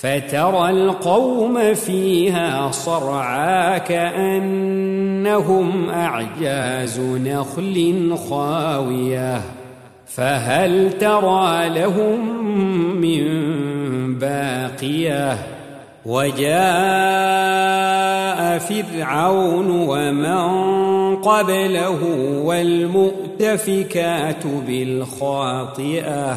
فترى القوم فيها صرعا كأنهم أعجاز نخل خاوية. فهل ترى لهم من باقية؟ وجاء فرعون ومن قبله والمؤتفكات بالخاطئة.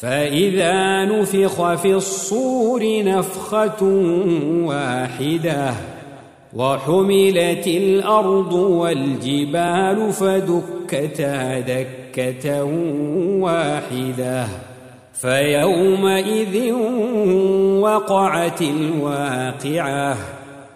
فإذا نفخ في الصور نفخة واحدة وحملت الأرض والجبال فدكتا دكة واحدة فيومئذ وقعت الواقعة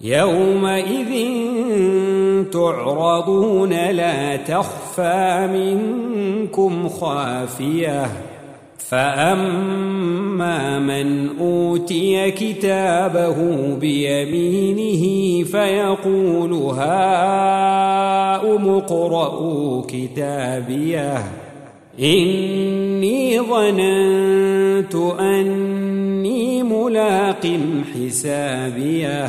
يومئذ تعرضون لا تخفى منكم خافية. فأما من أوتي كتابه بيمينه فيقول هاؤم اقرءوا كتابيه. إني ظننت أني ملاق حسابيه.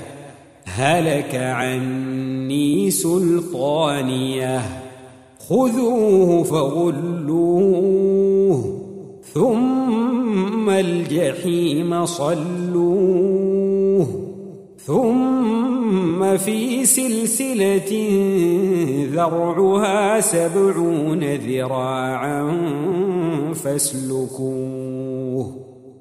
هلك عني سلطانية. خذوه فغلوه ثم الجحيم صلوه ثم في سلسلة ذرعها سبعون ذراعا فاسلكوه.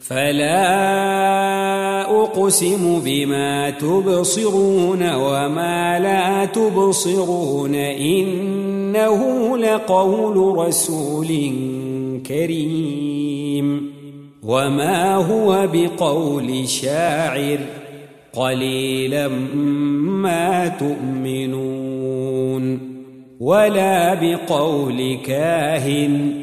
فلا أقسم بما تبصرون وما لا تبصرون إنه لقول رسول كريم وما هو بقول شاعر قليلا ما تؤمنون ولا بقول كاهن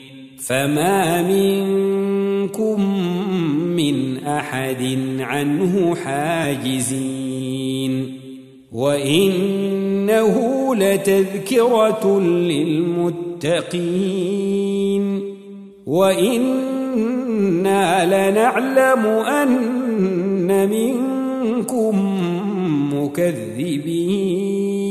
فما منكم من أحد عنه حاجزين وإنه لتذكرة للمتقين وإنا لنعلم أن منكم مكذبين